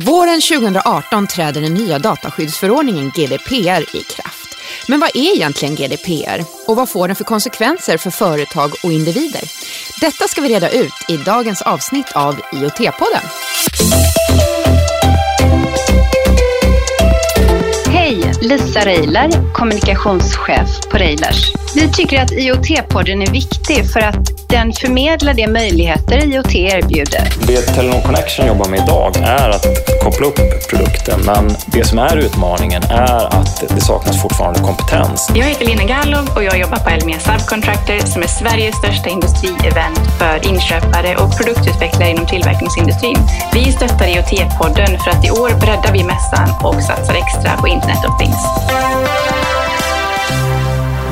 Våren 2018 träder den nya dataskyddsförordningen GDPR i kraft. Men vad är egentligen GDPR och vad får den för konsekvenser för företag och individer? Detta ska vi reda ut i dagens avsnitt av IoT-podden. Hej, Lisa Reiler, kommunikationschef på Reilers. Vi tycker att IoT-podden är viktig för att den förmedlar de möjligheter IoT erbjuder. Det Telenor Connection jobbar med idag är att koppla upp produkten, men det som är utmaningen är att det saknas fortfarande kompetens. Jag heter Lina Gallov och jag jobbar på Elmia Subcontractor som är Sveriges största industrievent för inköpare och produktutvecklare inom tillverkningsindustrin. Vi stöttar IoT-podden för att i år breddar vi mässan och satsar extra på Internet of Things.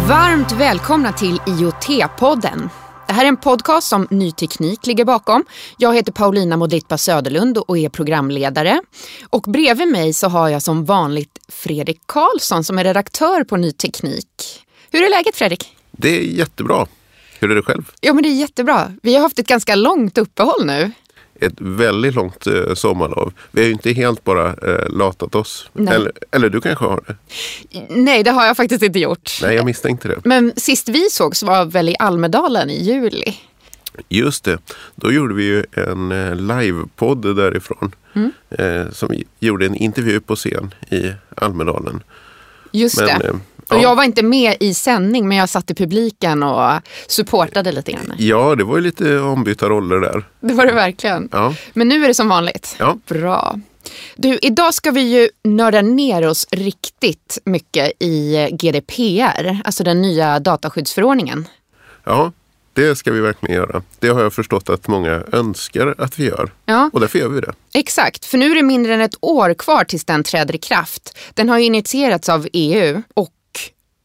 Varmt välkomna till IoT-podden. Det här är en podcast som Ny Teknik ligger bakom. Jag heter Paulina Modlitba Söderlund och är programledare. Och bredvid mig så har jag som vanligt Fredrik Karlsson som är redaktör på Ny Teknik. Hur är läget Fredrik? Det är jättebra. Hur är det själv? Ja men det är jättebra. Vi har haft ett ganska långt uppehåll nu ett väldigt långt eh, sommarlov. Vi har ju inte helt bara eh, latat oss. Eller, eller du kanske har det? Nej, det har jag faktiskt inte gjort. Nej, jag misstänkte det. Men sist vi sågs var väl i Almedalen i juli? Just det. Då gjorde vi ju en eh, livepodd därifrån. Mm. Eh, som gjorde en intervju på scen i Almedalen. Just Men, det. Eh, och jag var inte med i sändning men jag satt i publiken och supportade lite grann. Ja, det var ju lite ombytta roller där. Det var det verkligen. Ja. Men nu är det som vanligt. Ja. Bra. Du, idag ska vi ju nörda ner oss riktigt mycket i GDPR, alltså den nya dataskyddsförordningen. Ja, det ska vi verkligen göra. Det har jag förstått att många önskar att vi gör. Ja. Och därför gör vi det. Exakt, för nu är det mindre än ett år kvar tills den träder i kraft. Den har initierats av EU och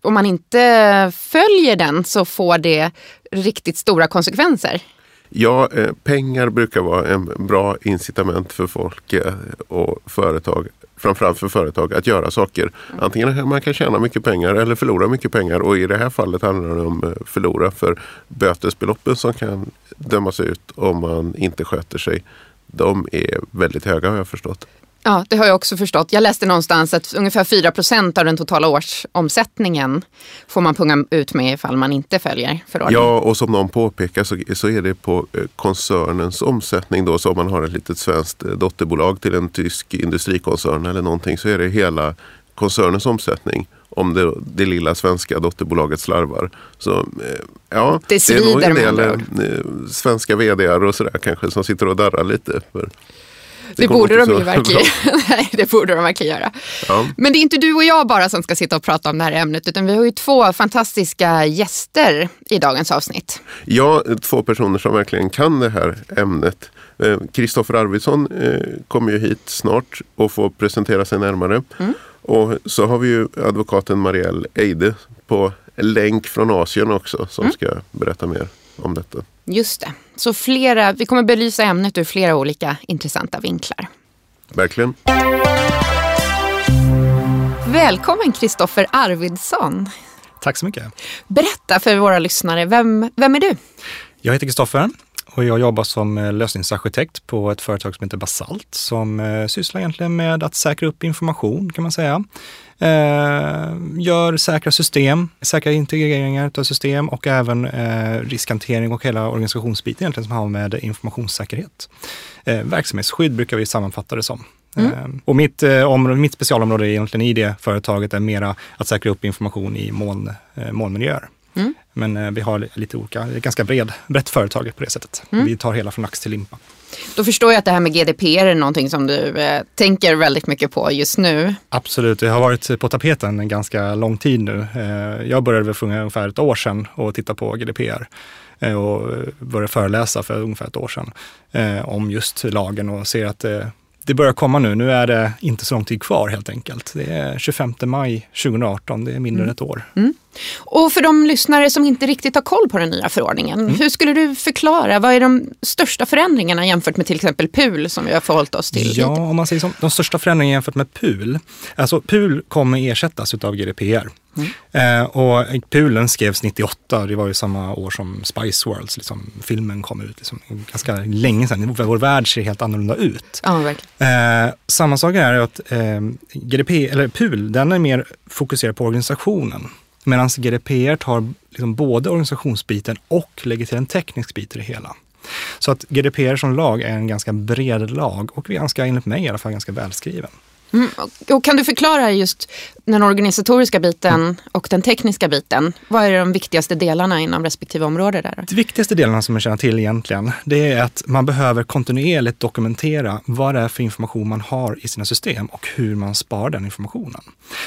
om man inte följer den så får det riktigt stora konsekvenser. Ja, eh, pengar brukar vara en bra incitament för folk eh, och företag framförallt för företag att göra saker. Antingen man kan tjäna mycket pengar eller förlora mycket pengar och i det här fallet handlar det om eh, förlora för bötesbeloppen som kan dömas ut om man inte sköter sig. De är väldigt höga har jag förstått. Ja, det har jag också förstått. Jag läste någonstans att ungefär 4% av den totala årsomsättningen får man punga ut med ifall man inte följer förordningen. Ja, och som någon påpekar så, så är det på eh, koncernens omsättning då. Så om man har ett litet svenskt eh, dotterbolag till en tysk industrikoncern eller någonting så är det hela koncernens omsättning om det, det lilla svenska dotterbolaget slarvar. Så, eh, ja, det, det är nog en del svenska vd och sådär kanske som sitter och darrar lite. För det, borde de ju verkligen, nej, det borde de verkligen göra. Ja. Men det är inte du och jag bara som ska sitta och prata om det här ämnet utan vi har ju två fantastiska gäster i dagens avsnitt. Ja, två personer som verkligen kan det här ämnet. Kristoffer eh, Arvidsson eh, kommer ju hit snart och får presentera sig närmare. Mm. Och så har vi ju advokaten Marielle Eide på länk från Asien också som mm. ska berätta mer om detta. Just det. Så flera, vi kommer belysa ämnet ur flera olika intressanta vinklar. Verkligen. Välkommen Kristoffer Arvidsson. Tack så mycket. Berätta för våra lyssnare, vem, vem är du? Jag heter Kristoffer och jag jobbar som eh, lösningsarkitekt på ett företag som heter Basalt som eh, sysslar egentligen med att säkra upp information kan man säga. Eh, gör säkra system, säkra integreringar av system och även riskhantering och hela organisationsbiten egentligen som har med informationssäkerhet. Verksamhetsskydd brukar vi sammanfatta det som. Mm. Och mitt, eh, mitt specialområde egentligen i det företaget är mera att säkra upp information i moln, molnmiljöer. Mm. Men eh, vi har lite olika, det är ganska bred, brett företag på det sättet. Mm. Vi tar hela från ax till limpa. Då förstår jag att det här med GDPR är någonting som du eh, tänker väldigt mycket på just nu. Absolut, det har varit på tapeten en ganska lång tid nu. Eh, jag började för ungefär ett år sedan och titta på GDPR eh, och började föreläsa för ungefär ett år sedan eh, om just lagen och ser att det, det börjar komma nu. Nu är det inte så lång tid kvar helt enkelt. Det är 25 maj 2018, det är mindre mm. än ett år. Mm. Och för de lyssnare som inte riktigt har koll på den nya förordningen, mm. hur skulle du förklara, vad är de största förändringarna jämfört med till exempel PUL som vi har förhållit oss till? Ja, om man säger som de största förändringarna jämfört med PUL, alltså PUL kommer ersättas av GDPR. Mm. Eh, och Pulen skrevs 98, det var ju samma år som Spice Worlds, liksom, filmen kom ut. Liksom, ganska länge sedan. Vår värld ser helt annorlunda ut. Ja, eh, samma sak är att eh, GDP, eller PUL, den är mer fokuserad på organisationen. Medan GDPR tar liksom både organisationsbiten och lägger till en teknisk bit i det hela. Så att GDPR som lag är en ganska bred lag och ganska, enligt mig i alla fall, ganska välskriven. Mm. Och kan du förklara just den organisatoriska biten och den tekniska biten? Vad är de viktigaste delarna inom respektive område? där? De viktigaste delarna som jag känner till egentligen, det är att man behöver kontinuerligt dokumentera vad det är för information man har i sina system och hur man sparar den informationen.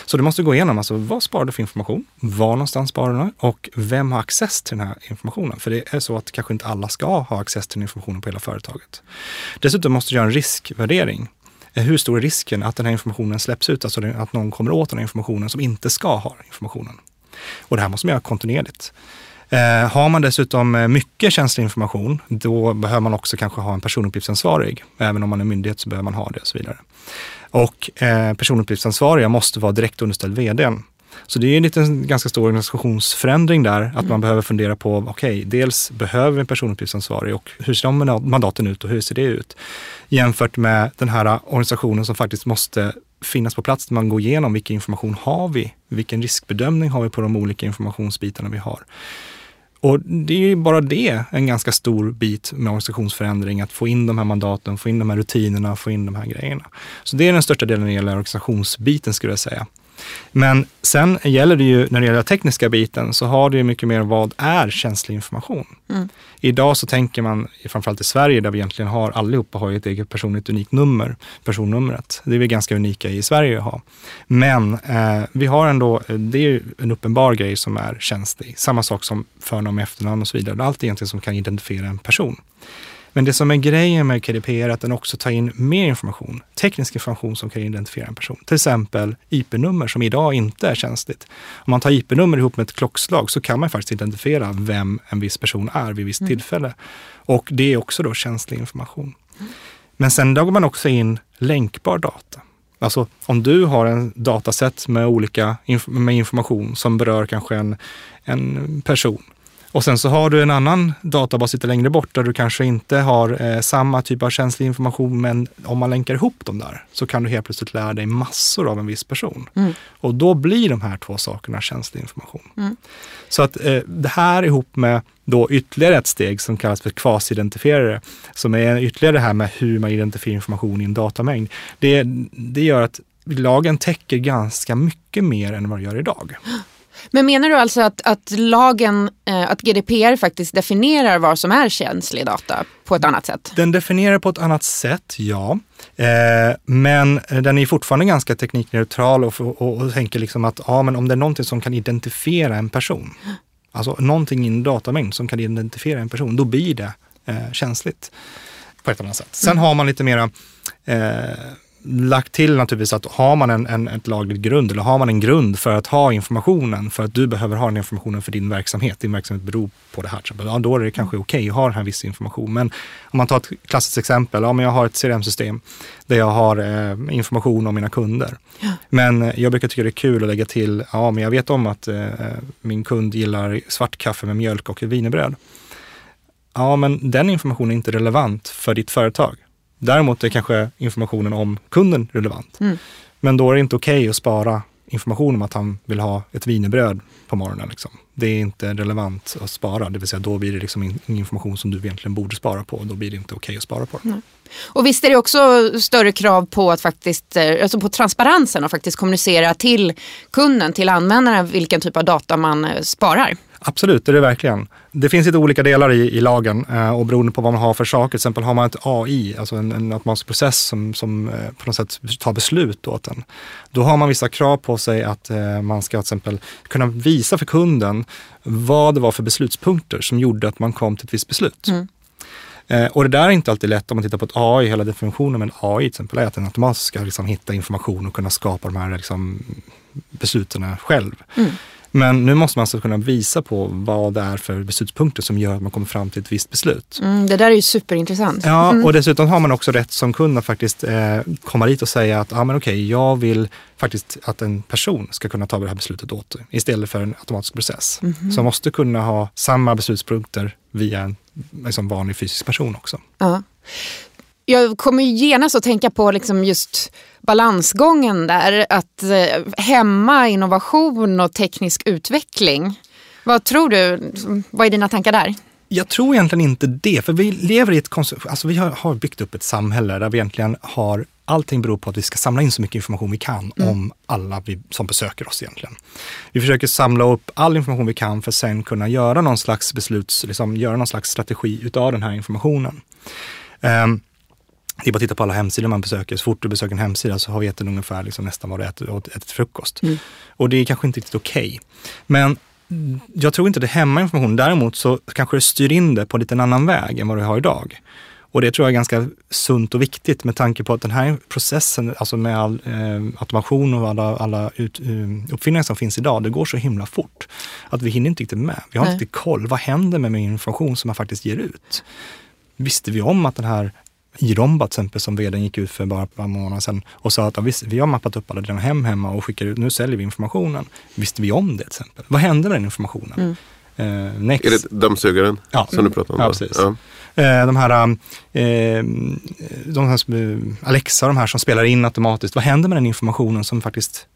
Så du måste gå igenom, alltså vad sparar du för information? Var någonstans sparar du och vem har access till den här informationen? För det är så att kanske inte alla ska ha access till den informationen på hela företaget. Dessutom måste du göra en riskvärdering hur stor är risken att den här informationen släpps ut, alltså att någon kommer åt den här informationen som inte ska ha informationen. Och det här måste man göra kontinuerligt. Eh, har man dessutom eh, mycket känslig information, då behöver man också kanske ha en personuppgiftsansvarig. Även om man är myndighet så behöver man ha det och så vidare. Och eh, personuppgiftsansvariga måste vara direkt underställd vdn. Så det är en liten, ganska stor organisationsförändring där, att mm. man behöver fundera på, okej, okay, dels behöver vi en personuppgiftsansvarig och hur ser de mandaten ut och hur ser det ut? Jämfört med den här organisationen som faktiskt måste finnas på plats när man går igenom vilken information har vi? Vilken riskbedömning har vi på de olika informationsbitarna vi har? Och det är ju bara det en ganska stor bit med organisationsförändring, att få in de här mandaten, få in de här rutinerna, få in de här grejerna. Så det är den största delen när det gäller organisationsbiten skulle jag säga. Men sen gäller det ju, när det gäller den tekniska biten, så har det ju mycket mer vad är känslig information? Mm. Idag så tänker man, framförallt i Sverige där vi egentligen har, allihopa har ju ett eget personligt unikt nummer, personnumret. Det är vi ganska unika i Sverige att ha. Men eh, vi har ändå, det är ju en uppenbar grej som är känslig. Samma sak som förnamn, efternamn och så vidare. Allt egentligen som kan identifiera en person. Men det som är grejen med KDP är att den också tar in mer information, teknisk information som kan identifiera en person. Till exempel IP-nummer som idag inte är känsligt. Om man tar IP-nummer ihop med ett klockslag så kan man faktiskt identifiera vem en viss person är vid visst mm. tillfälle. Och det är också då känslig information. Men sen går man också in länkbar data. Alltså om du har en dataset med olika inf med information som berör kanske en, en person och sen så har du en annan databas lite längre bort där du kanske inte har eh, samma typ av känslig information men om man länkar ihop dem där så kan du helt plötsligt lära dig massor av en viss person. Mm. Och då blir de här två sakerna känslig information. Mm. Så att eh, det här ihop med då ytterligare ett steg som kallas för kvasidentifierare, som är ytterligare det här med hur man identifierar information i en datamängd. Det, det gör att lagen täcker ganska mycket mer än vad det gör idag. Men menar du alltså att, att lagen, eh, att GDPR faktiskt definierar vad som är känslig data på ett annat sätt? Den definierar på ett annat sätt, ja. Eh, men den är fortfarande ganska teknikneutral och, och, och, tänker liksom att ja, men om det är någonting som kan identifiera en person, alltså någonting i en datamängd som kan identifiera en person, då blir det eh, känsligt på ett annat sätt. Sen mm. har man lite mera eh, lagt till naturligtvis att har man en, en, ett lagligt grund eller har man en grund för att ha informationen, för att du behöver ha den informationen för din verksamhet, din verksamhet beror på det här, ja, då är det kanske okej okay att ha den här viss information. Men om man tar ett klassiskt exempel, ja, men jag har ett CRM-system där jag har eh, information om mina kunder. Ja. Men eh, jag brukar tycka det är kul att lägga till, ja men jag vet om att eh, min kund gillar svart kaffe med mjölk och wienerbröd. Ja, men den informationen är inte relevant för ditt företag. Däremot är kanske informationen om kunden relevant. Mm. Men då är det inte okej okay att spara information om att han vill ha ett vinerbröd på morgonen. Liksom. Det är inte relevant att spara, det vill säga då blir det liksom information som du egentligen borde spara på och då blir det inte okej okay att spara på. Mm. Och visst är det också större krav på att faktiskt, eh, alltså på transparensen och faktiskt kommunicera till kunden, till användaren vilken typ av data man eh, sparar. Absolut, det är det verkligen. Det finns lite olika delar i, i lagen eh, och beroende på vad man har för saker. Till exempel har man ett AI, alltså en, en automatisk process som, som eh, på något sätt tar beslut åt en. Då har man vissa krav på sig att eh, man ska till exempel kunna visa för kunden vad det var för beslutspunkter som gjorde att man kom till ett visst beslut. Mm. Och det där är inte alltid lätt om man tittar på ett AI. Hela definitionen med en AI till exempel är att den automatiskt ska liksom hitta information och kunna skapa de här liksom, besluten själv. Mm. Men nu måste man alltså kunna visa på vad det är för beslutspunkter som gör att man kommer fram till ett visst beslut. Mm, det där är ju superintressant. Ja, och dessutom har man också rätt som kund att faktiskt eh, komma dit och säga att ah, men okej, jag vill faktiskt att en person ska kunna ta det här beslutet åt dig istället för en automatisk process. Så man måste kunna ha samma beslutspunkter via en liksom, vanlig fysisk person också. Ja. Jag kommer ju genast att tänka på liksom just balansgången där, att eh, hämma innovation och teknisk utveckling. Vad tror du? Vad är dina tankar där? Jag tror egentligen inte det, för vi lever i ett alltså vi har, har byggt upp ett samhälle där vi egentligen har Allting beror på att vi ska samla in så mycket information vi kan om alla vi, som besöker oss egentligen. Vi försöker samla upp all information vi kan för att sen kunna göra någon slags besluts, liksom göra någon slags strategi utav den här informationen. Um, det är bara att titta på alla hemsidor man besöker. Så fort du besöker en hemsida så har vi ätit ungefär liksom nästan vad du äter, ätit frukost. Mm. Och det är kanske inte riktigt okej. Men mm, jag tror inte det hämmar information. Däremot så kanske det styr in det på en liten annan väg än vad du har idag. Och det tror jag är ganska sunt och viktigt med tanke på att den här processen, alltså med all eh, automation och alla, alla ut, eh, uppfinningar som finns idag, det går så himla fort att vi hinner inte riktigt med. Vi har Nej. inte koll. Vad händer med min information som man faktiskt ger ut? Visste vi om att den här Iromba till exempel som vdn gick ut för bara ett par månader sedan och sa att ja, visst, vi har mappat upp alla dina hem hemma och skickar ut, nu säljer vi informationen. Visste vi om det till exempel? Vad hände med den informationen? Eh, Next. Är det dammsugaren Ja. som du pratar om? Ja, då? precis. Ja. Eh, de här, eh, de här som, Alexa, de här som spelar in automatiskt. Vad händer med den informationen som faktiskt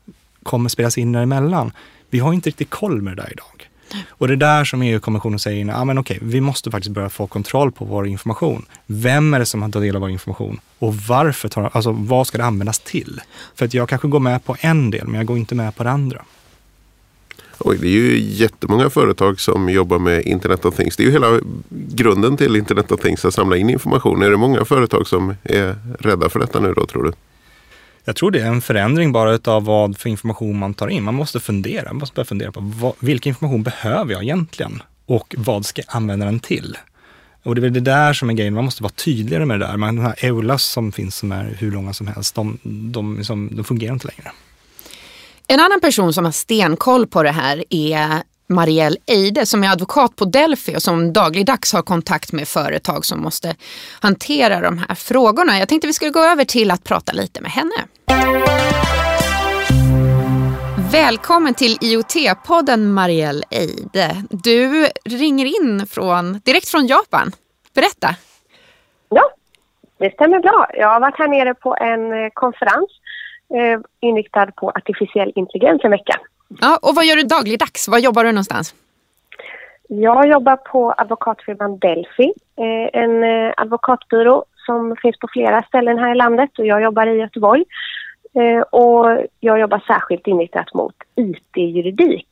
kommer spelas in däremellan? Vi har inte riktigt koll med det där idag. Och det är där som EU-kommissionen säger, ah, men okej, vi måste faktiskt börja få kontroll på vår information. Vem är det som har tagit del av vår information? Och varför tar, alltså vad ska det användas till? För att jag kanske går med på en del, men jag går inte med på det andra. Oj, det är ju jättemånga företag som jobbar med Internet of Things. Det är ju hela grunden till Internet of Things att samla in information. Är det många företag som är rädda för detta nu då tror du? Jag tror det är en förändring bara utav vad för information man tar in. Man måste fundera, man måste börja fundera på vad, vilken information behöver jag egentligen? Och vad ska jag använda den till? Och det är väl det där som är grejen, man måste vara tydligare med det där. Man, de här EULAS som finns som är hur långa som helst, de, de, liksom, de fungerar inte längre. En annan person som har stenkoll på det här är Marielle Eide som är advokat på Delphi och som dagligdags har kontakt med företag som måste hantera de här frågorna. Jag tänkte vi skulle gå över till att prata lite med henne. Välkommen till IoT-podden Marielle Eide. Du ringer in från, direkt från Japan. Berätta. Ja, det stämmer bra. Jag har varit här nere på en eh, konferens eh, inriktad på artificiell intelligens en vecka. Ja, och vad gör du dagligdags? Var jobbar du någonstans? Jag jobbar på advokatfirman Delphi, eh, en eh, advokatbyrå som finns på flera ställen här i landet och jag jobbar i Göteborg. Eh, och jag jobbar särskilt inriktat mot IT-juridik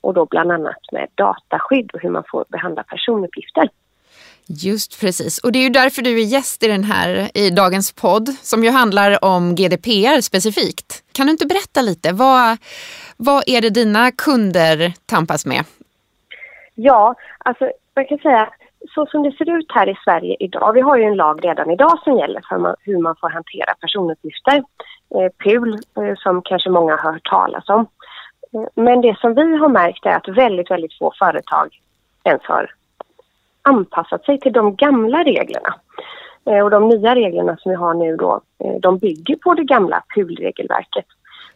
och då bland annat med dataskydd och hur man får behandla personuppgifter. Just precis. Och det är ju därför du är gäst i den här i dagens podd som ju handlar om GDPR specifikt. Kan du inte berätta lite? Vad, vad är det dina kunder tampas med? Ja, alltså man kan säga så som det ser ut här i Sverige idag. Vi har ju en lag redan idag som gäller för man, hur man får hantera personuppgifter. Eh, PUL, eh, som kanske många har hört talas om. Eh, men det som vi har märkt är att väldigt, väldigt få företag ens har anpassat sig till de gamla reglerna. Eh, och de nya reglerna som vi har nu då, eh, de bygger på det gamla PUL-regelverket.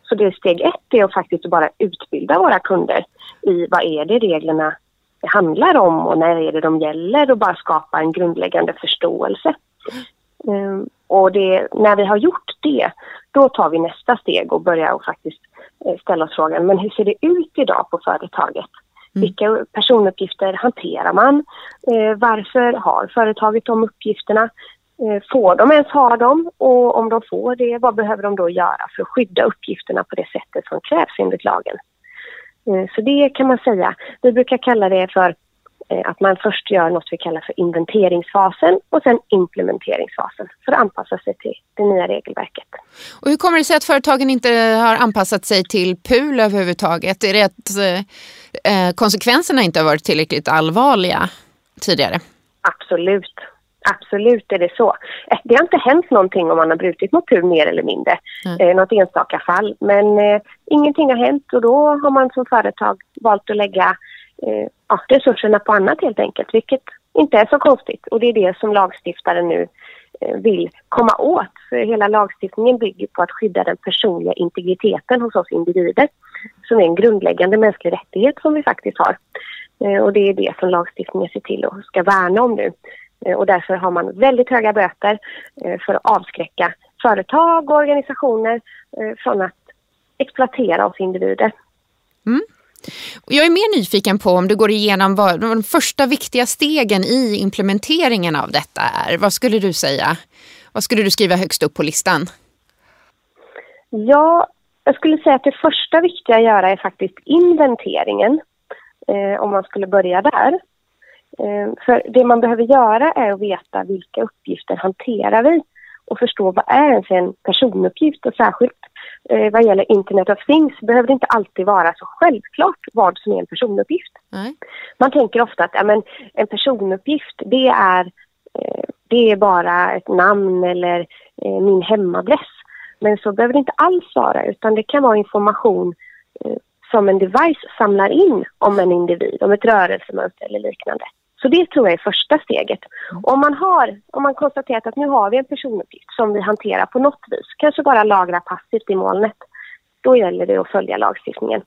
Så det är steg ett är att faktiskt bara utbilda våra kunder i vad är det reglerna handlar om och när är det de gäller och bara skapa en grundläggande förståelse. Ehm, och det, när vi har gjort det, då tar vi nästa steg och börjar och faktiskt eh, ställa oss frågan, men hur ser det ut idag på företaget? Vilka personuppgifter hanterar man? Eh, varför har företaget de uppgifterna? Eh, får de ens ha dem? Och om de får det, vad behöver de då göra för att skydda uppgifterna på det sättet som krävs enligt lagen? Eh, Så det kan man säga. Vi brukar kalla det för eh, att man först gör något vi kallar för inventeringsfasen och sen implementeringsfasen för att anpassa sig till det nya regelverket. Och hur kommer det sig att företagen inte har anpassat sig till PUL överhuvudtaget? Är det att konsekvenserna inte har varit tillräckligt allvarliga tidigare? Absolut. Absolut är det så. Eh, det har inte hänt någonting om man har brutit mot PUL mer eller mindre. Eh, något enstaka fall. Men eh, ingenting har hänt och då har man som företag valt att lägga eh, ja, resurserna på annat helt enkelt. Vilket inte är så konstigt. Och det är det som lagstiftaren nu eh, vill komma åt. För hela lagstiftningen bygger på att skydda den personliga integriteten hos oss individer. Som är en grundläggande mänsklig rättighet som vi faktiskt har. Eh, och det är det som lagstiftningen ser till och ska värna om nu. Eh, och därför har man väldigt höga böter eh, för att avskräcka företag och organisationer eh, från att exploatera oss individer. Mm. Jag är mer nyfiken på om du går igenom vad de första viktiga stegen i implementeringen av detta är. Vad skulle du säga? Vad skulle du skriva högst upp på listan? Ja, jag skulle säga att det första viktiga att göra är faktiskt inventeringen. Eh, om man skulle börja där. Eh, för det man behöver göra är att veta vilka uppgifter hanterar vi och förstå vad är ens en personuppgift och särskilt eh, vad gäller Internet of Things behöver det inte alltid vara så självklart vad som är en personuppgift. Nej. Man tänker ofta att ja, men, en personuppgift det är, eh, det är bara ett namn eller min hemadress. Men så behöver det inte alls vara utan det kan vara information som en device samlar in om en individ, om ett rörelsemönster eller liknande. Så det tror jag är första steget. Om man har, om man konstaterat att nu har vi en personuppgift som vi hanterar på något vis, kanske bara lagra passivt i molnet, då gäller det att följa lagstiftningen.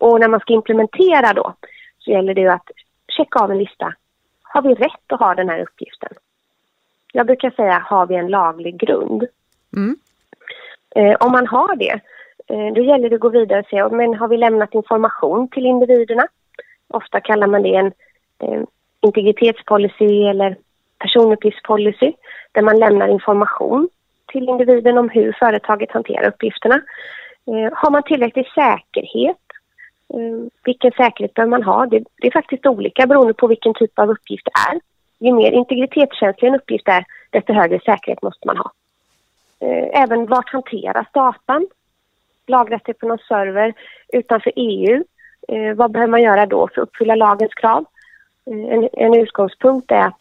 Och när man ska implementera då så gäller det att checka av en lista. Har vi rätt att ha den här uppgiften? Jag brukar säga, har vi en laglig grund? Mm. Eh, om man har det, eh, då gäller det att gå vidare och se, men har vi lämnat information till individerna? Ofta kallar man det en eh, integritetspolicy eller personuppgiftspolicy där man lämnar information till individen om hur företaget hanterar uppgifterna. Eh, har man tillräcklig säkerhet? Eh, vilken säkerhet bör man ha? Det, det, är faktiskt olika beroende på vilken typ av uppgift det är. Ju mer integritetskänslig en uppgift är, desto högre säkerhet måste man ha. Eh, även vart hanteras datan? Lagras det på någon server utanför EU? Vad behöver man göra då för att uppfylla lagens krav? En, en utgångspunkt är att,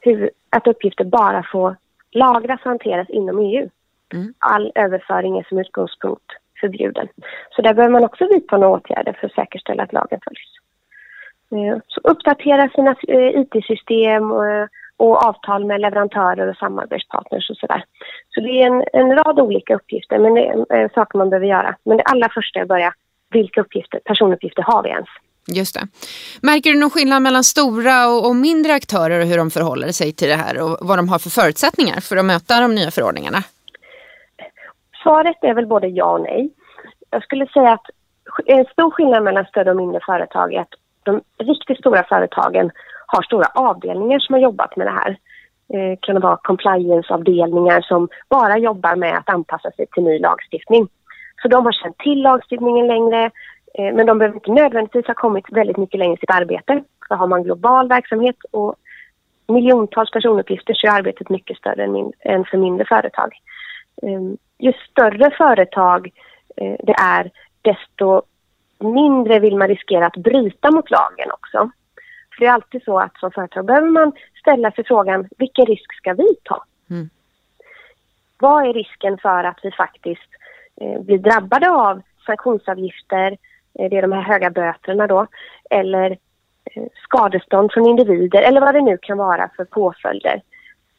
hur, att uppgifter bara får lagras och hanteras inom EU. Mm. All överföring är som utgångspunkt förbjuden. Så där behöver man också vidta några åtgärder för att säkerställa att lagen följs. Eh, så uppdatera sina eh, IT-system och, och, avtal med leverantörer och samarbetspartners och sådär. Så det är en, en rad olika uppgifter, men det är saker man behöver göra. Men det allra första är att börja, vilka uppgifter, personuppgifter har vi ens? Just det. Märker du någon skillnad mellan stora och, och, mindre aktörer och hur de förhåller sig till det här och vad de har för förutsättningar för att möta de nya förordningarna? Svaret är väl både ja och nej. Jag skulle säga att en stor skillnad mellan större och mindre företag är att de riktigt stora företagen har stora avdelningar som har jobbat med det här. Eh, det kan vara compliance-avdelningar som bara jobbar med att anpassa sig till ny lagstiftning. Så de har känt till lagstiftningen längre, men de behöver inte nödvändigtvis ha kommit väldigt mycket längre i sitt arbete. För har man global verksamhet och miljontals personuppgifter så är arbetet mycket större än, för mindre företag. Ehm, ju större företag eh, det är, desto mindre vill man riskera att bryta mot lagen också. För det är alltid så att som företag behöver man ställa sig frågan, vilken risk ska vi ta? Mm. Vad är risken för att vi faktiskt eh, blir drabbade av sanktionsavgifter, Eh, det är de här höga böterna då, eller eh, skadestånd från individer eller vad det nu kan vara för påföljder.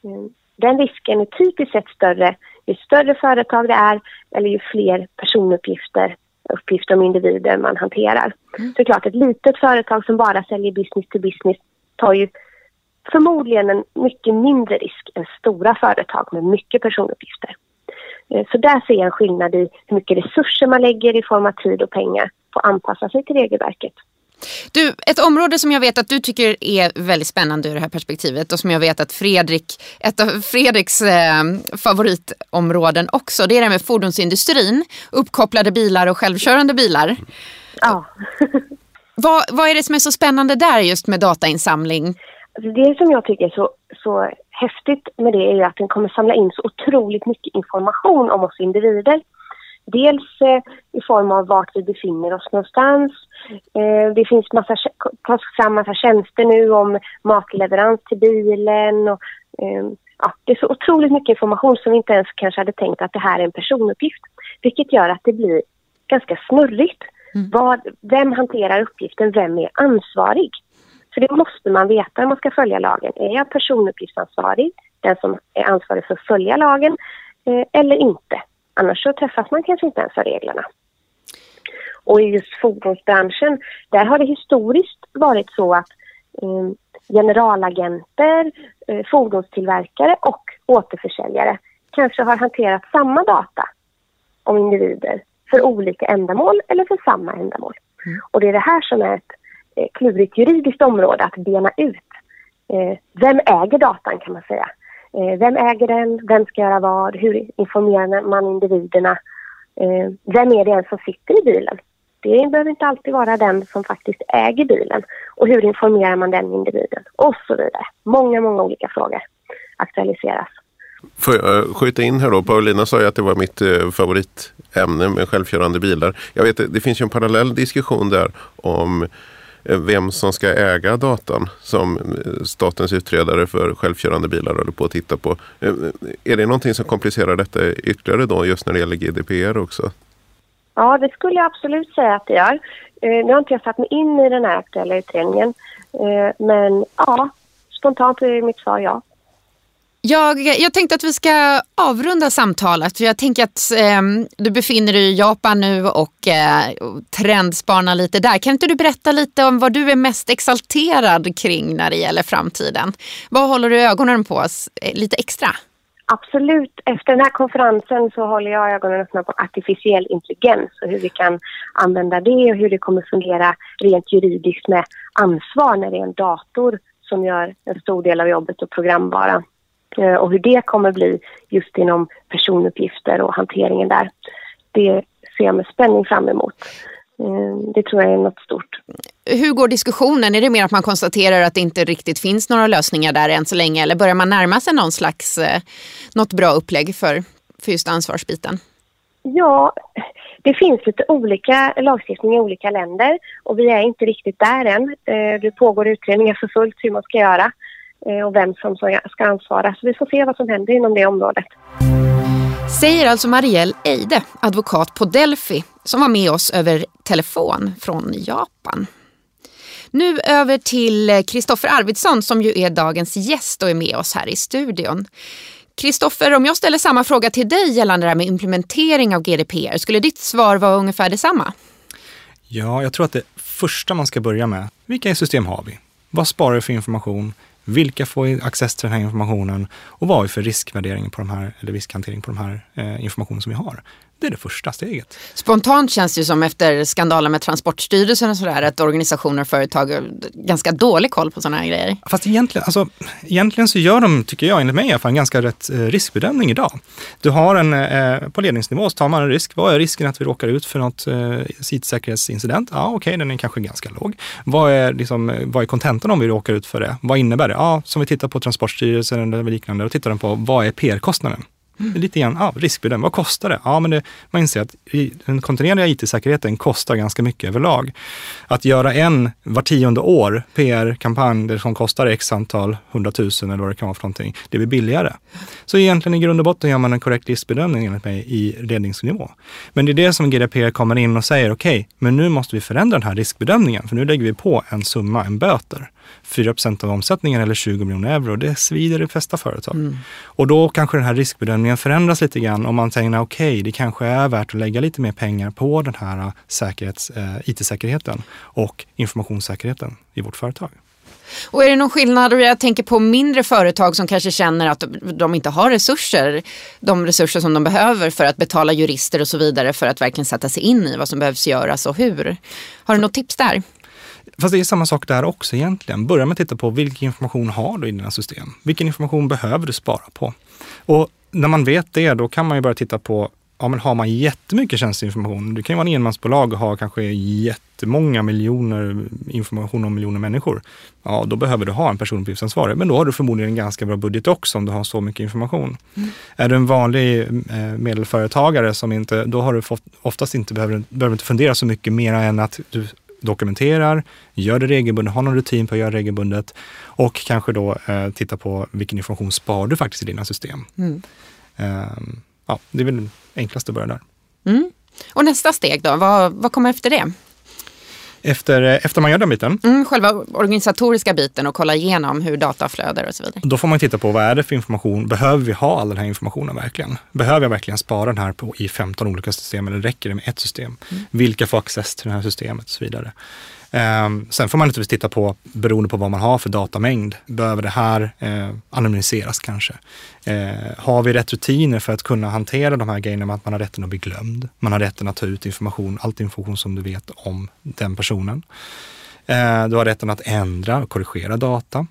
Mm. Den risken är typiskt sett större ju större företag det är eller ju fler personuppgifter uppgifter om individer man hanterar. Mm. Så klart, ett litet företag som bara säljer business to business tar ju förmodligen en mycket mindre risk än stora företag med mycket personuppgifter. Eh, så där ser jag en skillnad i hur mycket resurser man lägger i form av tid och pengar att anpassa sig till regelverket. Du, ett område som jag vet att du tycker är väldigt spännande ur det här perspektivet och som jag vet att Fredrik, ett av Fredriks eh, favoritområden också, det är det med fordonsindustrin, uppkopplade bilar och självkörande bilar. Ja. vad, vad är det som är så spännande där just med datainsamling? Alltså, det som jag tycker är så, så häftigt med det är att den kommer samla in så otroligt mycket information om oss individer. Dels eh, i form av vart vi befinner oss någonstans. Eh, det finns massa, tas fram massa tjänster nu om matleverans till bilen och eh, ja, det är så otroligt mycket information som vi inte ens kanske hade tänkt att det här är en personuppgift. Vilket gör att det blir ganska snurrigt. Mm. Vad, vem hanterar uppgiften? Vem är ansvarig? För det måste man veta om man ska följa lagen. Är jag personuppgiftsansvarig, den som är ansvarig för att följa lagen, eh, eller inte? Annars så träffas man kanske inte ens av reglerna. Och i just fordonsbranschen, där har det historiskt varit så att eh, generalagenter, eh, fordonstillverkare och återförsäljare kanske har hanterat samma data om individer för olika ändamål eller för samma ändamål. Mm. Och det är det här som är ett eh, klurigt juridiskt område att bena ut. Eh, vem äger datan kan man säga? Eh, vem äger den? Vem ska göra vad? Hur informerar man individerna? Eh, vem är det ens som sitter i bilen? Det behöver inte alltid vara den som faktiskt äger bilen. Och hur informerar man den individen? Och så vidare. Många, många olika frågor aktualiseras. Får jag eh, skjuta in här då? Paulina sa ju att det var mitt favoritämne med självkörande bilar. Jag vet, det finns ju en parallell diskussion där om eh, Eh, vem som ska äga datan som eh, statens utredare för självkörande bilar håller på att titta på. Eh, är det någonting som komplicerar detta ytterligare då just när det gäller GDPR också? Ja, det skulle jag absolut säga att det gör. nu har inte jag satt mig in i den här aktuella utredningen. men ja, spontant är mitt svar ja. Jag, jag tänkte att vi ska avrunda samtalet. Jag tänker att eh, du befinner dig i Japan nu och eh, trendspanar lite där. Kan inte du berätta lite om vad du är mest exalterad kring när det gäller framtiden? Vad håller du ögonen på eh, lite extra? Absolut. Efter den här konferensen så håller jag ögonen öppna på artificiell intelligens och hur vi kan använda det och hur det kommer fungera rent juridiskt med ansvar när det är en dator som gör en stor del av jobbet och programvara. Eh, och hur det kommer bli just inom personuppgifter och hanteringen där. Det ser jag med spänning fram emot. Eh, det tror jag är något stort. Hur går diskussionen? Är det mer att man konstaterar att det inte riktigt finns några lösningar där än så länge eller börjar man närma sig någon slags, eh, något bra upplägg för, för just ansvarsbiten? Ja, det finns lite olika lagstiftning i olika länder och vi är inte riktigt där än. Det pågår utredningar för fullt hur man ska göra. Eh, och vem som ska ansvara. Så vi får se vad som händer inom det området. Säger alltså Marielle Eide, advokat på Delphi, som var med oss över telefon från Japan. Nu över till Kristoffer Arvidsson som ju är dagens gäst och är med oss här i studion. Kristoffer, om jag ställer samma fråga till dig gällande det här med implementering av GDPR, skulle ditt svar vara ungefär detsamma? Ja, jag tror att det första man ska börja med, vilka system har vi? Vad sparar vi för information? Vilka får access till den här informationen och vad är för riskvärdering på de här, eller riskhantering på de här eh, informationen som vi har? Det är det första steget. Spontant känns det ju som efter skandalen med Transportstyrelsen och sådär att organisationer och företag har ganska dålig koll på sådana här grejer. Fast egentligen, alltså, egentligen så gör de, tycker jag, enligt mig i alla fall, en ganska rätt eh, riskbedömning idag. Du har en, eh, på ledningsnivå så tar man en risk. Vad är risken att vi råkar ut för något eh, IT-säkerhetsincident? Ja, okej, okay, den är kanske ganska låg. Vad är, liksom, vad är kontentan om vi råkar ut för det? Vad innebär det? Ja, som vi tittar på Transportstyrelsen eller liknande, då tittar de på vad är PR-kostnaden? Mm. Lite grann, ja, riskbedömning. Vad kostar det? Ja, men det, man inser att den kontinuerliga IT-säkerheten kostar ganska mycket överlag. Att göra en var tionde år PR-kampanj som kostar x antal hundratusen eller vad det kan vara för någonting, det blir billigare. Så egentligen i grund och botten gör man en korrekt riskbedömning enligt mig i ledningsnivå. Men det är det som GDPR kommer in och säger, okej, okay, men nu måste vi förändra den här riskbedömningen, för nu lägger vi på en summa, en böter. 4 av omsättningen eller 20 miljoner euro. Det svider i flesta företag. Mm. Och då kanske den här riskbedömningen förändras lite grann om man tänker okej, okay, det kanske är värt att lägga lite mer pengar på den här säkerhets, eh, IT-säkerheten och informationssäkerheten i vårt företag. Och är det någon skillnad, jag tänker på mindre företag som kanske känner att de inte har resurser, de resurser som de behöver för att betala jurister och så vidare för att verkligen sätta sig in i vad som behövs göras och hur. Har du något tips där? Fast det är samma sak där också egentligen. Börja med att titta på vilken information har du i dina system? Vilken information behöver du spara på? Och när man vet det, då kan man ju börja titta på Ja, men har man jättemycket tjänsteinformation, du kan ju vara en enmansbolag och ha kanske jättemånga miljoner information om miljoner människor. Ja, då behöver du ha en personuppgiftsansvarig, men då har du förmodligen en ganska bra budget också om du har så mycket information. Mm. Är du en vanlig eh, medelföretagare som inte, då har du oftast inte behöver, behöver inte fundera så mycket mer än att du dokumenterar, gör det regelbundet, har någon rutin på att göra det regelbundet och kanske då eh, titta på vilken information sparar du faktiskt i dina system. Mm. Eh, ja, det är väl enklast att börja där. Mm. Och nästa steg då, vad, vad kommer efter det? Efter, eh, efter man gör den biten, Mm, själva organisatoriska biten och kolla igenom hur data flödar och så vidare. då får man titta på vad är det för information? Behöver vi ha all den här informationen verkligen? Behöver jag verkligen spara den här på, i 15 olika system eller räcker det med ett system? Vilka får access till det här systemet och så vidare. Ehm, sen får man naturligtvis titta på, beroende på vad man har för datamängd, behöver det här eh, anonymiseras kanske? Eh, har vi rätt rutiner för att kunna hantera de här grejerna med att man har rätten att bli glömd? Man har rätten att ta ut information, allt information som du vet om den personen. Eh, du har rätten att ändra och korrigera data.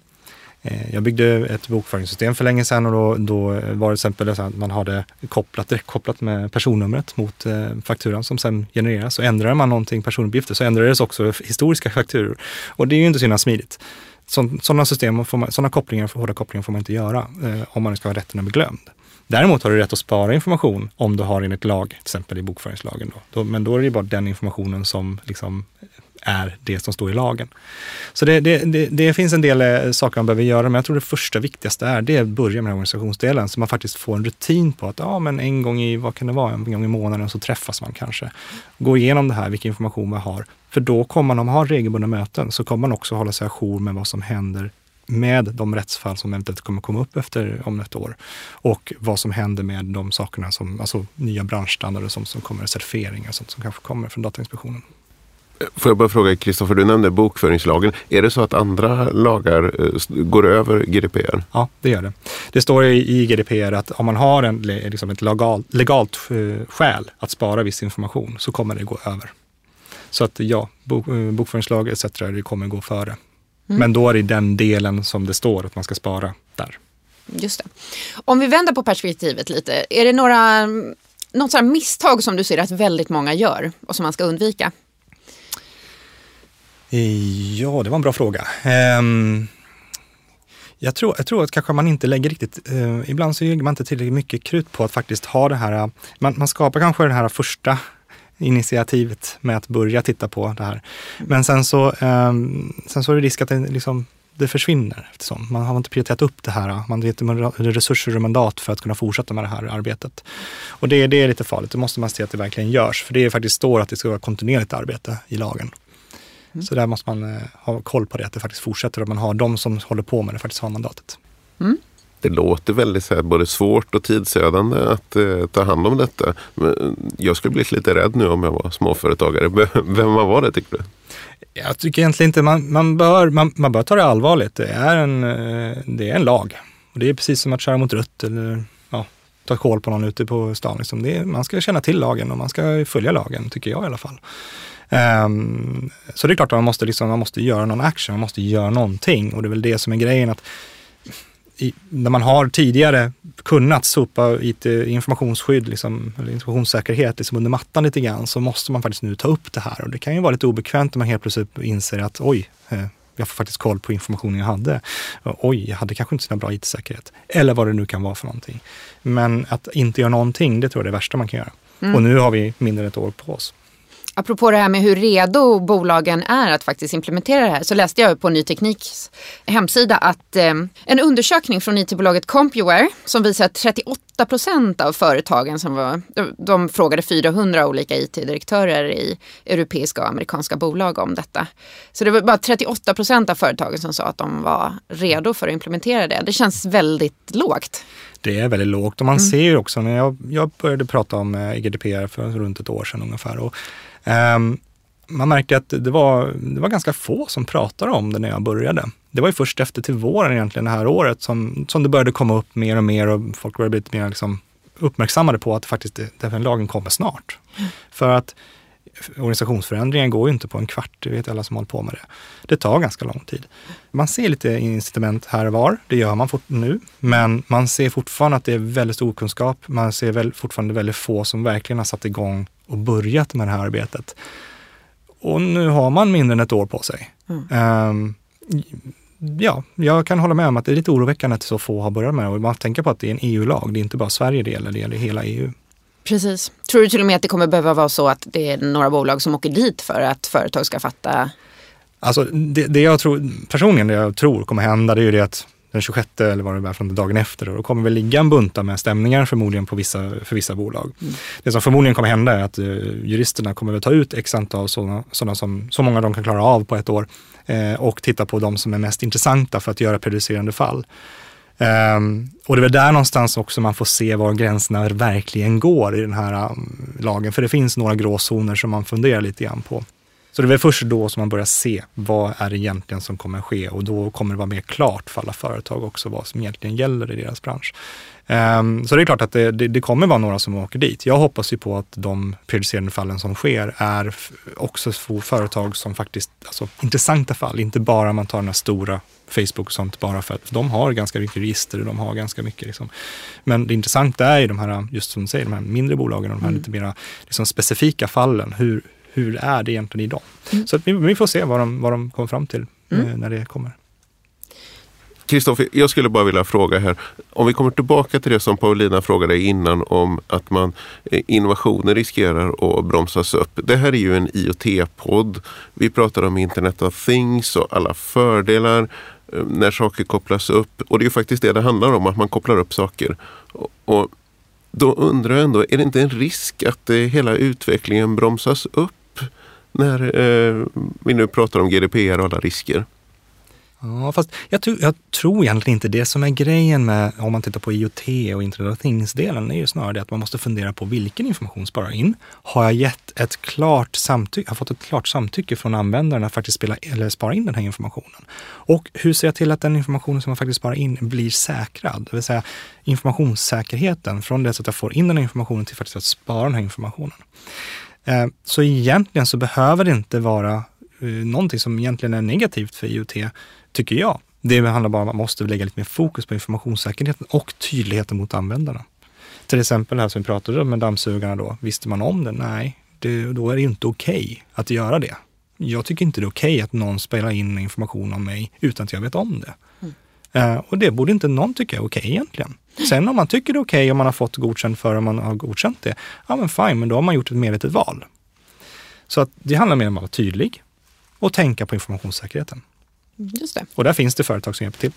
Eh, jag byggde ett bokföringssystem för länge sedan och då, då var det till exempel att man hade kopplat, kopplat med personnumret mot eh, fakturan som sen genereras. Och ändrar man någonting personuppgifter så ändrades också historiska fakturor. Och det är ju inte så himla smidigt. Sådana system, får man, sådana kopplingar, hårda kopplingar får man inte göra eh, om man ska ha rätten att bli glömd. Däremot har du rätt att spara information om du har enligt lag, till exempel i bokföringslagen. Då. Då, men då är det bara den informationen som liksom är det som står i lagen. Så det, det, det, det finns en del eh, saker man behöver göra, men jag tror det första viktigaste är det att börja med organisationsdelen, så man faktiskt får en rutin på att ja, men en gång i, vad kan det vara, en gång i månaden så träffas man kanske. Gå igenom det här, vilken information man har. För då kommer man, om man har regelbundna möten, så kommer man också hålla sig ajour med vad som händer med de rättsfall som eventuellt kommer komma upp efter om ett år. Och vad som händer med de sakerna som, alltså nya branschstandarder som, som kommer, certifieringar och sånt som kanske kommer från Datainspektionen. Får jag bara fråga Kristoffer, du nämnde bokföringslagen. Är det så att andra lagar eh, går över GDPR? Ja, det gör det. Det står i, GDPR att om man har en, liksom ett legalt, legalt eh, skäl att spara viss information så kommer det gå över. Så att ja, bok, eh, bokföringslag etc. det kommer gå före. Men då är det den delen som det står att man ska spara där. Just det. Om vi vänder på perspektivet lite, är det några, något misstag som du ser att väldigt många gör och som man ska undvika? Eh, ja, det var en bra fråga. Ehm, jag, tror, jag tror att kanske man inte lägger riktigt, eh, ibland så lägger man inte tillräckligt mycket krut på att faktiskt ha det här, man, man skapar kanske det här första initiativet med att börja titta på det här. Men sen så, eh, sen så är det risk att det, liksom, det försvinner eftersom man har inte prioriterat upp det här. Man har inte resurser och mandat för att kunna fortsätta med det här arbetet. Och det, det är lite farligt, då måste man se att det verkligen görs. För det är faktiskt står att det ska vara kontinuerligt arbete i lagen. Så där måste man eh, ha koll på det, att det faktiskt fortsätter och att man har de som håller på med det faktiskt har mandatet. Det låter väldigt så här, både svårt och tidsödande att eh, ta hand om detta. Men jag skulle bli lite rädd nu om jag var småföretagare. Vem man var det tycker du? Jag tycker egentligen inte, man, man, bör, man, man bör ta det allvarligt. Det är, en, eh, det är en lag. Och det är precis som att köra mot rött eller ja, ta koll på någon ute på stan. Liksom. Det man ska känna till lagen och man ska följa lagen, tycker jag i alla fall. Ehm, så det är klart att man måste, liksom, man måste göra någon action, man måste göra någonting. Och det är väl det som är grejen att i, när man har tidigare kunnat sopa IT, informationsskydd, liksom, eller informationssäkerhet liksom under mattan lite grann, så måste man faktiskt nu ta upp det här. Och det kan ju vara lite obekvämt när man helt plötsligt inser att oj, eh, jag får faktiskt koll på informationen jag hade. Oj, jag hade kanske inte så bra IT-säkerhet. Eller vad det nu kan vara för någonting. Men att inte göra någonting, det tror jag är det värsta man kan göra. Och nu har vi mindre än ett år på oss. Apropå det här med hur redo bolagen är att faktiskt implementera det här så läste jag på Ny Tekniks hemsida att eh, en undersökning från IT-bolaget Compuware som visar att 38 procent av företagen som var, de, de frågade 400 olika IT-direktörer i europeiska och amerikanska bolag om detta. Så det var bara 38 procent av företagen som sa att de var redo för att implementera det. Det känns väldigt lågt. Det är väldigt lågt och man ser ju också när jag, jag började prata om eh, GDPR för runt ett år sedan ungefär. Och, Ehm, man märker att det var, det var ganska få som pratade om det när jag började. Det var ju först efter till våren egentligen det här året som, som det började komma upp mer och mer och folk började bli lite mer liksom uppmärksammade på att faktiskt den lagen kommer snart. För att organisationsförändringen går ju inte på en kvart, det vet alla som håller på med det. Det tar ganska lång tid. Man ser lite incitament här och var, det gör man fort nu, men man ser fortfarande att det är väldigt stor kunskap. Man ser väl fortfarande väldigt få som verkligen har satt igång och börjat med det här arbetet. Och nu har man mindre än ett år på sig. Ehm, ja, jag kan hålla med om att det är lite oroväckande att så få har börjat med det. Och man tänker på att det är en EU-lag, det är inte bara Sverige det gäller, det gäller hela EU. Precis. Tror du till och med att det kommer behöva vara så att det är några bolag som åker dit för att företag ska fatta? Alltså det, det jag tror, personligen det jag tror kommer hända det är ju det att den 26 eller vad det är från dagen efter. Och då kommer väl ligga en bunta med stämningar förmodligen på vissa, för vissa bolag. Mm. Det som förmodligen kommer hända är att uh, juristerna kommer väl ta ut x antal sådana, sådana som, så många de kan klara av på ett år eh, och titta på de som är mest intressanta för att göra prejudicerande fall. Um, och det är väl där någonstans också man får se var gränserna verkligen går i den här um, lagen. För det finns några gråzoner som man funderar lite grann på. Så det är väl först då som man börjar se vad är det egentligen som kommer ske och då kommer det vara mer klart för alla företag också vad som egentligen gäller i deras bransch. Um, så det är klart att det, det, det, kommer vara några som åker dit. Jag hoppas ju på att de prejudicerande fallen som sker är också för företag som faktiskt, alltså intressanta fall, inte bara man tar den här stora Facebook och sånt bara för att de har ganska mycket register och de har ganska mycket liksom. Men det intressanta är ju de här, just som du säger, de här mindre bolagen och de här mm. lite mer liksom specifika fallen. Hur, hur är det egentligen idag? Mm. Så vi, vi, får se vad de, vad de kommer fram till mm. eh, när det kommer. Kristoffer, jag skulle bara vilja fråga här. Om vi kommer tillbaka till det som Paulina frågade innan om att man eh, innovationer riskerar att bromsas upp. Det här är ju en IoT-podd. Vi pratar om Internet of Things och alla fördelar eh, när saker kopplas upp. Och det är ju faktiskt det det handlar om, att man kopplar upp saker. Och då undrar jag ändå, är det inte en risk att hela utvecklingen bromsas upp när eh, vi nu pratar om GDPR och alla risker? Ja, fast jag, tror, jag tror egentligen inte det som är grejen med, om man tittar på IoT och Internet of Things-delen, är ju snarare det att man måste fundera på vilken information sparar in. Har jag gett ett klart samtycke, har fått ett klart samtycke från användaren att faktiskt spela, eller spara in den här informationen? Och hur ser jag till att den informationen som man faktiskt sparar in blir säkrad? Det vill säga informationssäkerheten från det att jag får in den här informationen till faktiskt att spara den här informationen. Eh, så egentligen så behöver det inte vara eh, någonting som egentligen är negativt för IoT, tycker jag. Det handlar bara om att man måste lägga lite mer fokus på informationssäkerheten och tydligheten mot användarna. Till exempel här som vi pratade om med dammsugarna då. Visste man om det? Nej, det, då är det inte okej okay att göra det. Jag tycker inte det är okej okay att någon spelar in information om mig utan att jag vet om det. Mm. Uh, och det borde inte någon tycka är okej okay egentligen. Sen om man tycker det är okej och man har fått godkänt för om man har godkänt det, ja men fine, men då har man gjort ett medvetet val. Så att det handlar mer om att vara tydlig och tänka på informationssäkerheten. Just det. Och där finns det företag som hjälper till.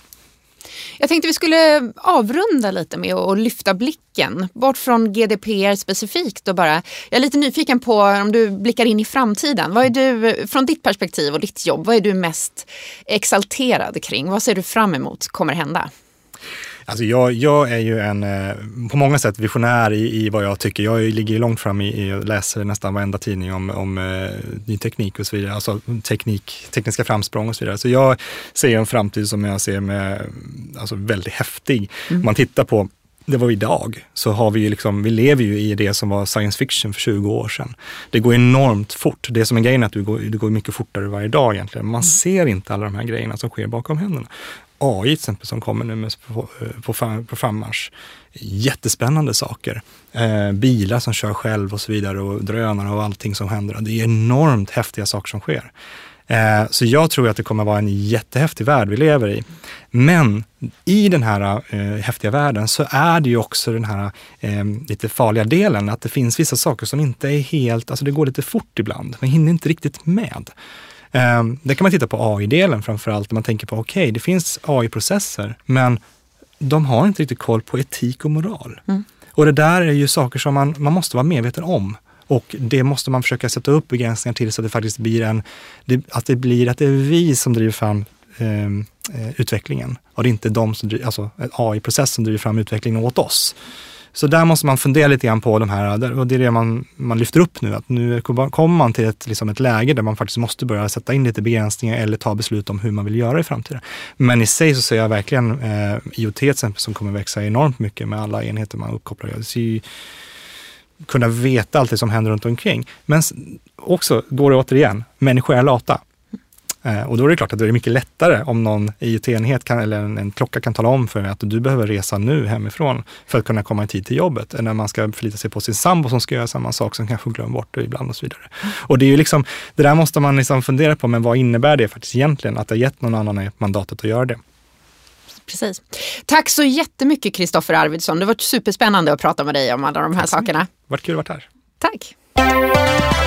Jag tänkte vi skulle avrunda lite med att lyfta blicken bort från GDPR specifikt och bara, jag är lite nyfiken på om du blickar in i framtiden. Vad är du, från ditt perspektiv och ditt jobb, vad är du mest exalterad kring? Vad ser du fram emot kommer hända? Alltså jag, jag är ju en, eh, på många sätt visionär i, i vad jag tycker. Jag ligger långt fram i, i läser nästan varenda tidning om, om uh, ny teknik och så vidare. Alltså teknik, tekniska framsprång och så vidare. Så jag ser en framtid som jag ser med, alltså väldigt häftig. Mm. Om man tittar på det var idag, så har vi ju liksom, vi lever ju i det som var science fiction för 20 år sedan. Det går enormt fort. Det som är grejen är att det går, det går mycket fortare varje dag egentligen. Man mm. ser inte alla de här grejerna som sker bakom händerna. AI till exempel som kommer nu med på, på, på frammarsch. Jättespännande saker. Eh, bilar som kör själv och så vidare och drönare och allting som händer. Det är enormt häftiga saker som sker. Eh, så jag tror att det kommer vara en jättehäftig värld vi lever i. Men i den här eh, häftiga världen så är det ju också den här eh, lite farliga delen, att det finns vissa saker som inte är helt, alltså det går lite fort ibland. Man hinner inte riktigt med. Um, där kan man titta på AI-delen framförallt, man tänker på okej, okay, det finns AI-processer, men de har inte riktigt koll på etik och moral. Mm. Och det där är ju saker som man, man måste vara medveten om. Och det måste man försöka sätta upp begränsningar till så att det faktiskt blir en, det, att det blir att det är vi som driver fram ehm, eh, utvecklingen. Och det är inte de som driver, alltså AI-processen driver fram utvecklingen åt oss. Så där måste man fundera lite grann på de här, och det är det man, man lyfter upp nu, att nu kommer man till ett, liksom ett läge där man faktiskt måste börja sätta in lite begränsningar eller ta beslut om hur man vill göra i framtiden. Men i sig så ser jag verkligen eh, IoT till exempel som kommer växa enormt mycket med alla enheter man uppkopplar. Jag ser kunna veta allt det som händer runt omkring. Men också, går det återigen, människor är lata. Eh, och då är det klart att det är mycket lättare om någon IoT-enhet kan, eller en, en, klocka kan tala om för mig att du behöver resa nu hemifrån för att kunna komma i tid till jobbet. Än när man ska förlita sig på sin sambo som ska göra samma sak som kanske glömmer bort det ibland och så vidare. Och det är ju liksom, det där måste man liksom fundera på, men vad innebär det faktiskt egentligen? Att det har gett någon annan mandatet att göra det. Precis. Tack så jättemycket Kristoffer Arvidsson. Det var superspännande att prata med dig om alla de här sakerna. Det varit kul att vara här. Tack.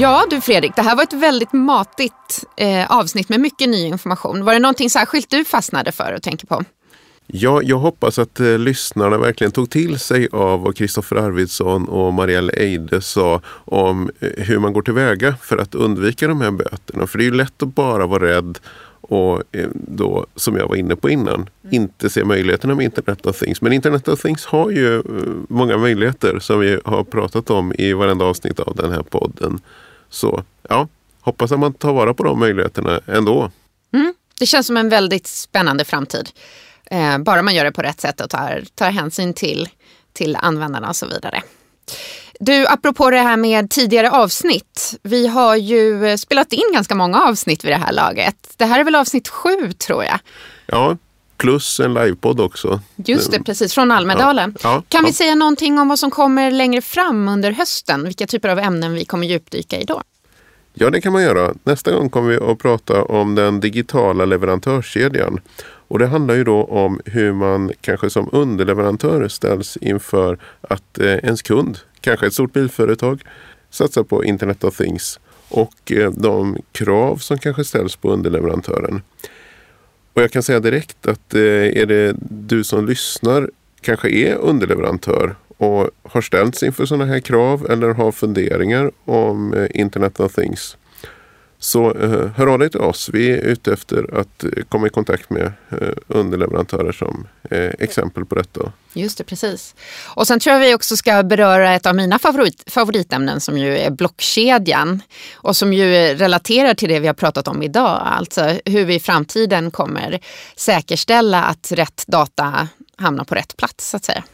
Ja du Fredrik, det här var ett väldigt matigt eh, avsnitt med mycket ny information. Var det någonting särskilt du fastnade för och tänker på? Ja, jag hoppas att eh, lyssnarna verkligen tog till sig av vad Kristoffer Arvidsson och Marielle Eide sa om eh, hur man går tillväga för att undvika de här böterna. För det är ju lätt att bara vara rädd och eh, då, som jag var inne på innan, mm. inte se möjligheterna med Internet of Things. Men Internet of Things har ju eh, många möjligheter som vi har pratat om i varenda avsnitt av den här podden. Så ja, hoppas att man tar vara på de möjligheterna ändå. Mm. Det känns som en väldigt spännande framtid. Eh, bara man gör det på rätt sätt och tar, tar hänsyn till, till användarna och så vidare. Du, apropå det här med tidigare avsnitt. Vi har ju spelat in ganska många avsnitt vid det här laget. Det här är väl avsnitt sju tror jag. Ja, plus en livepodd också. Just det, precis. Från Almedalen. Ja, ja, kan ja. vi säga någonting om vad som kommer längre fram under hösten? Vilka typer av ämnen vi kommer djupdyka i då? Ja, det kan man göra. Nästa gång kommer vi att prata om den digitala leverantörskedjan. Och det handlar ju då om hur man kanske som underleverantör ställs inför att eh, ens kund, kanske ett stort bilföretag, satsar på Internet of Things och eh, de krav som kanske ställs på underleverantören. Och jag kan säga direkt att eh, är det du som lyssnar kanske är underleverantör och har ställts inför sådana här krav eller har funderingar om eh, Internet of Things? Så eh, hör av dig till oss. Vi är ute efter att eh, komma i kontakt med eh, underleverantörer som eh, exempel på detta. Just det, precis. Och sen tror jag vi också ska beröra ett av mina favorit, favoritämnen som ju är blockkedjan och som ju relaterar till det vi har pratat om idag. Alltså hur vi i framtiden kommer säkerställa att rätt data hamnar på rätt plats så att säga.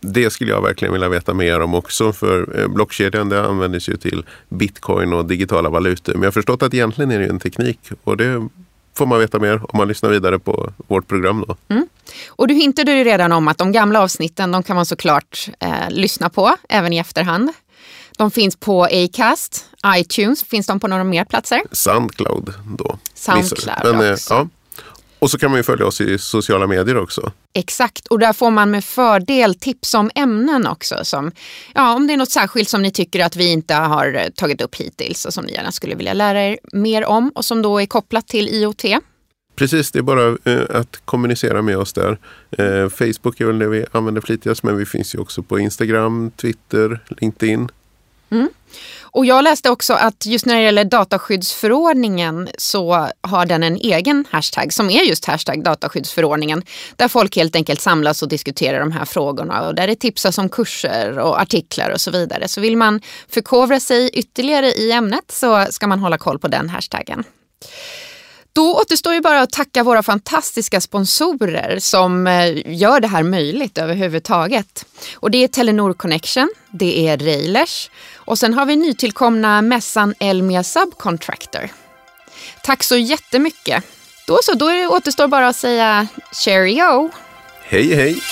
Det skulle jag verkligen vilja veta mer om också. För eh, blockkedjan det används ju till bitcoin och digitala valutor. Men jag har förstått att egentligen är det en teknik. Och det får man veta mer om man lyssnar vidare på vårt program. Då. Mm. Och du hintade ju redan om att de gamla avsnitten de kan man såklart eh, lyssna på även i efterhand. De finns på Acast, iTunes, finns de på några mer platser? Soundcloud då. Soundcloud Men, eh, också. Ja, och så kan man ju följa oss i sociala medier också. Exakt, och där får man med fördel tips om ämnen också. Som, ja, om det är något särskilt som ni tycker att vi inte har tagit upp hittills och som ni gärna skulle vilja lära er mer om och som då är kopplat till IoT. Precis, det är bara eh, att kommunicera med oss där. Eh, Facebook är väl det vi använder flitigast men vi finns ju också på Instagram, Twitter, LinkedIn. Mm. Och jag läste också att just när det gäller dataskyddsförordningen så har den en egen hashtag som är just hashtag dataskyddsförordningen. Där folk helt enkelt samlas och diskuterar de här frågorna och där det tipsas om kurser och artiklar och så vidare. Så vill man förkovra sig ytterligare i ämnet så ska man hålla koll på den hashtaggen. Då återstår ju bara att tacka våra fantastiska sponsorer som eh, gör det här möjligt överhuvudtaget. Och det är Telenor Connection, det är Railers och sen har vi nytillkomna mässan Elmia Subcontractor. Tack så jättemycket. Då så, då återstår bara att säga cheerio. Hej hej!